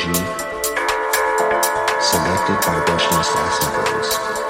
Selected by Russian saxophones.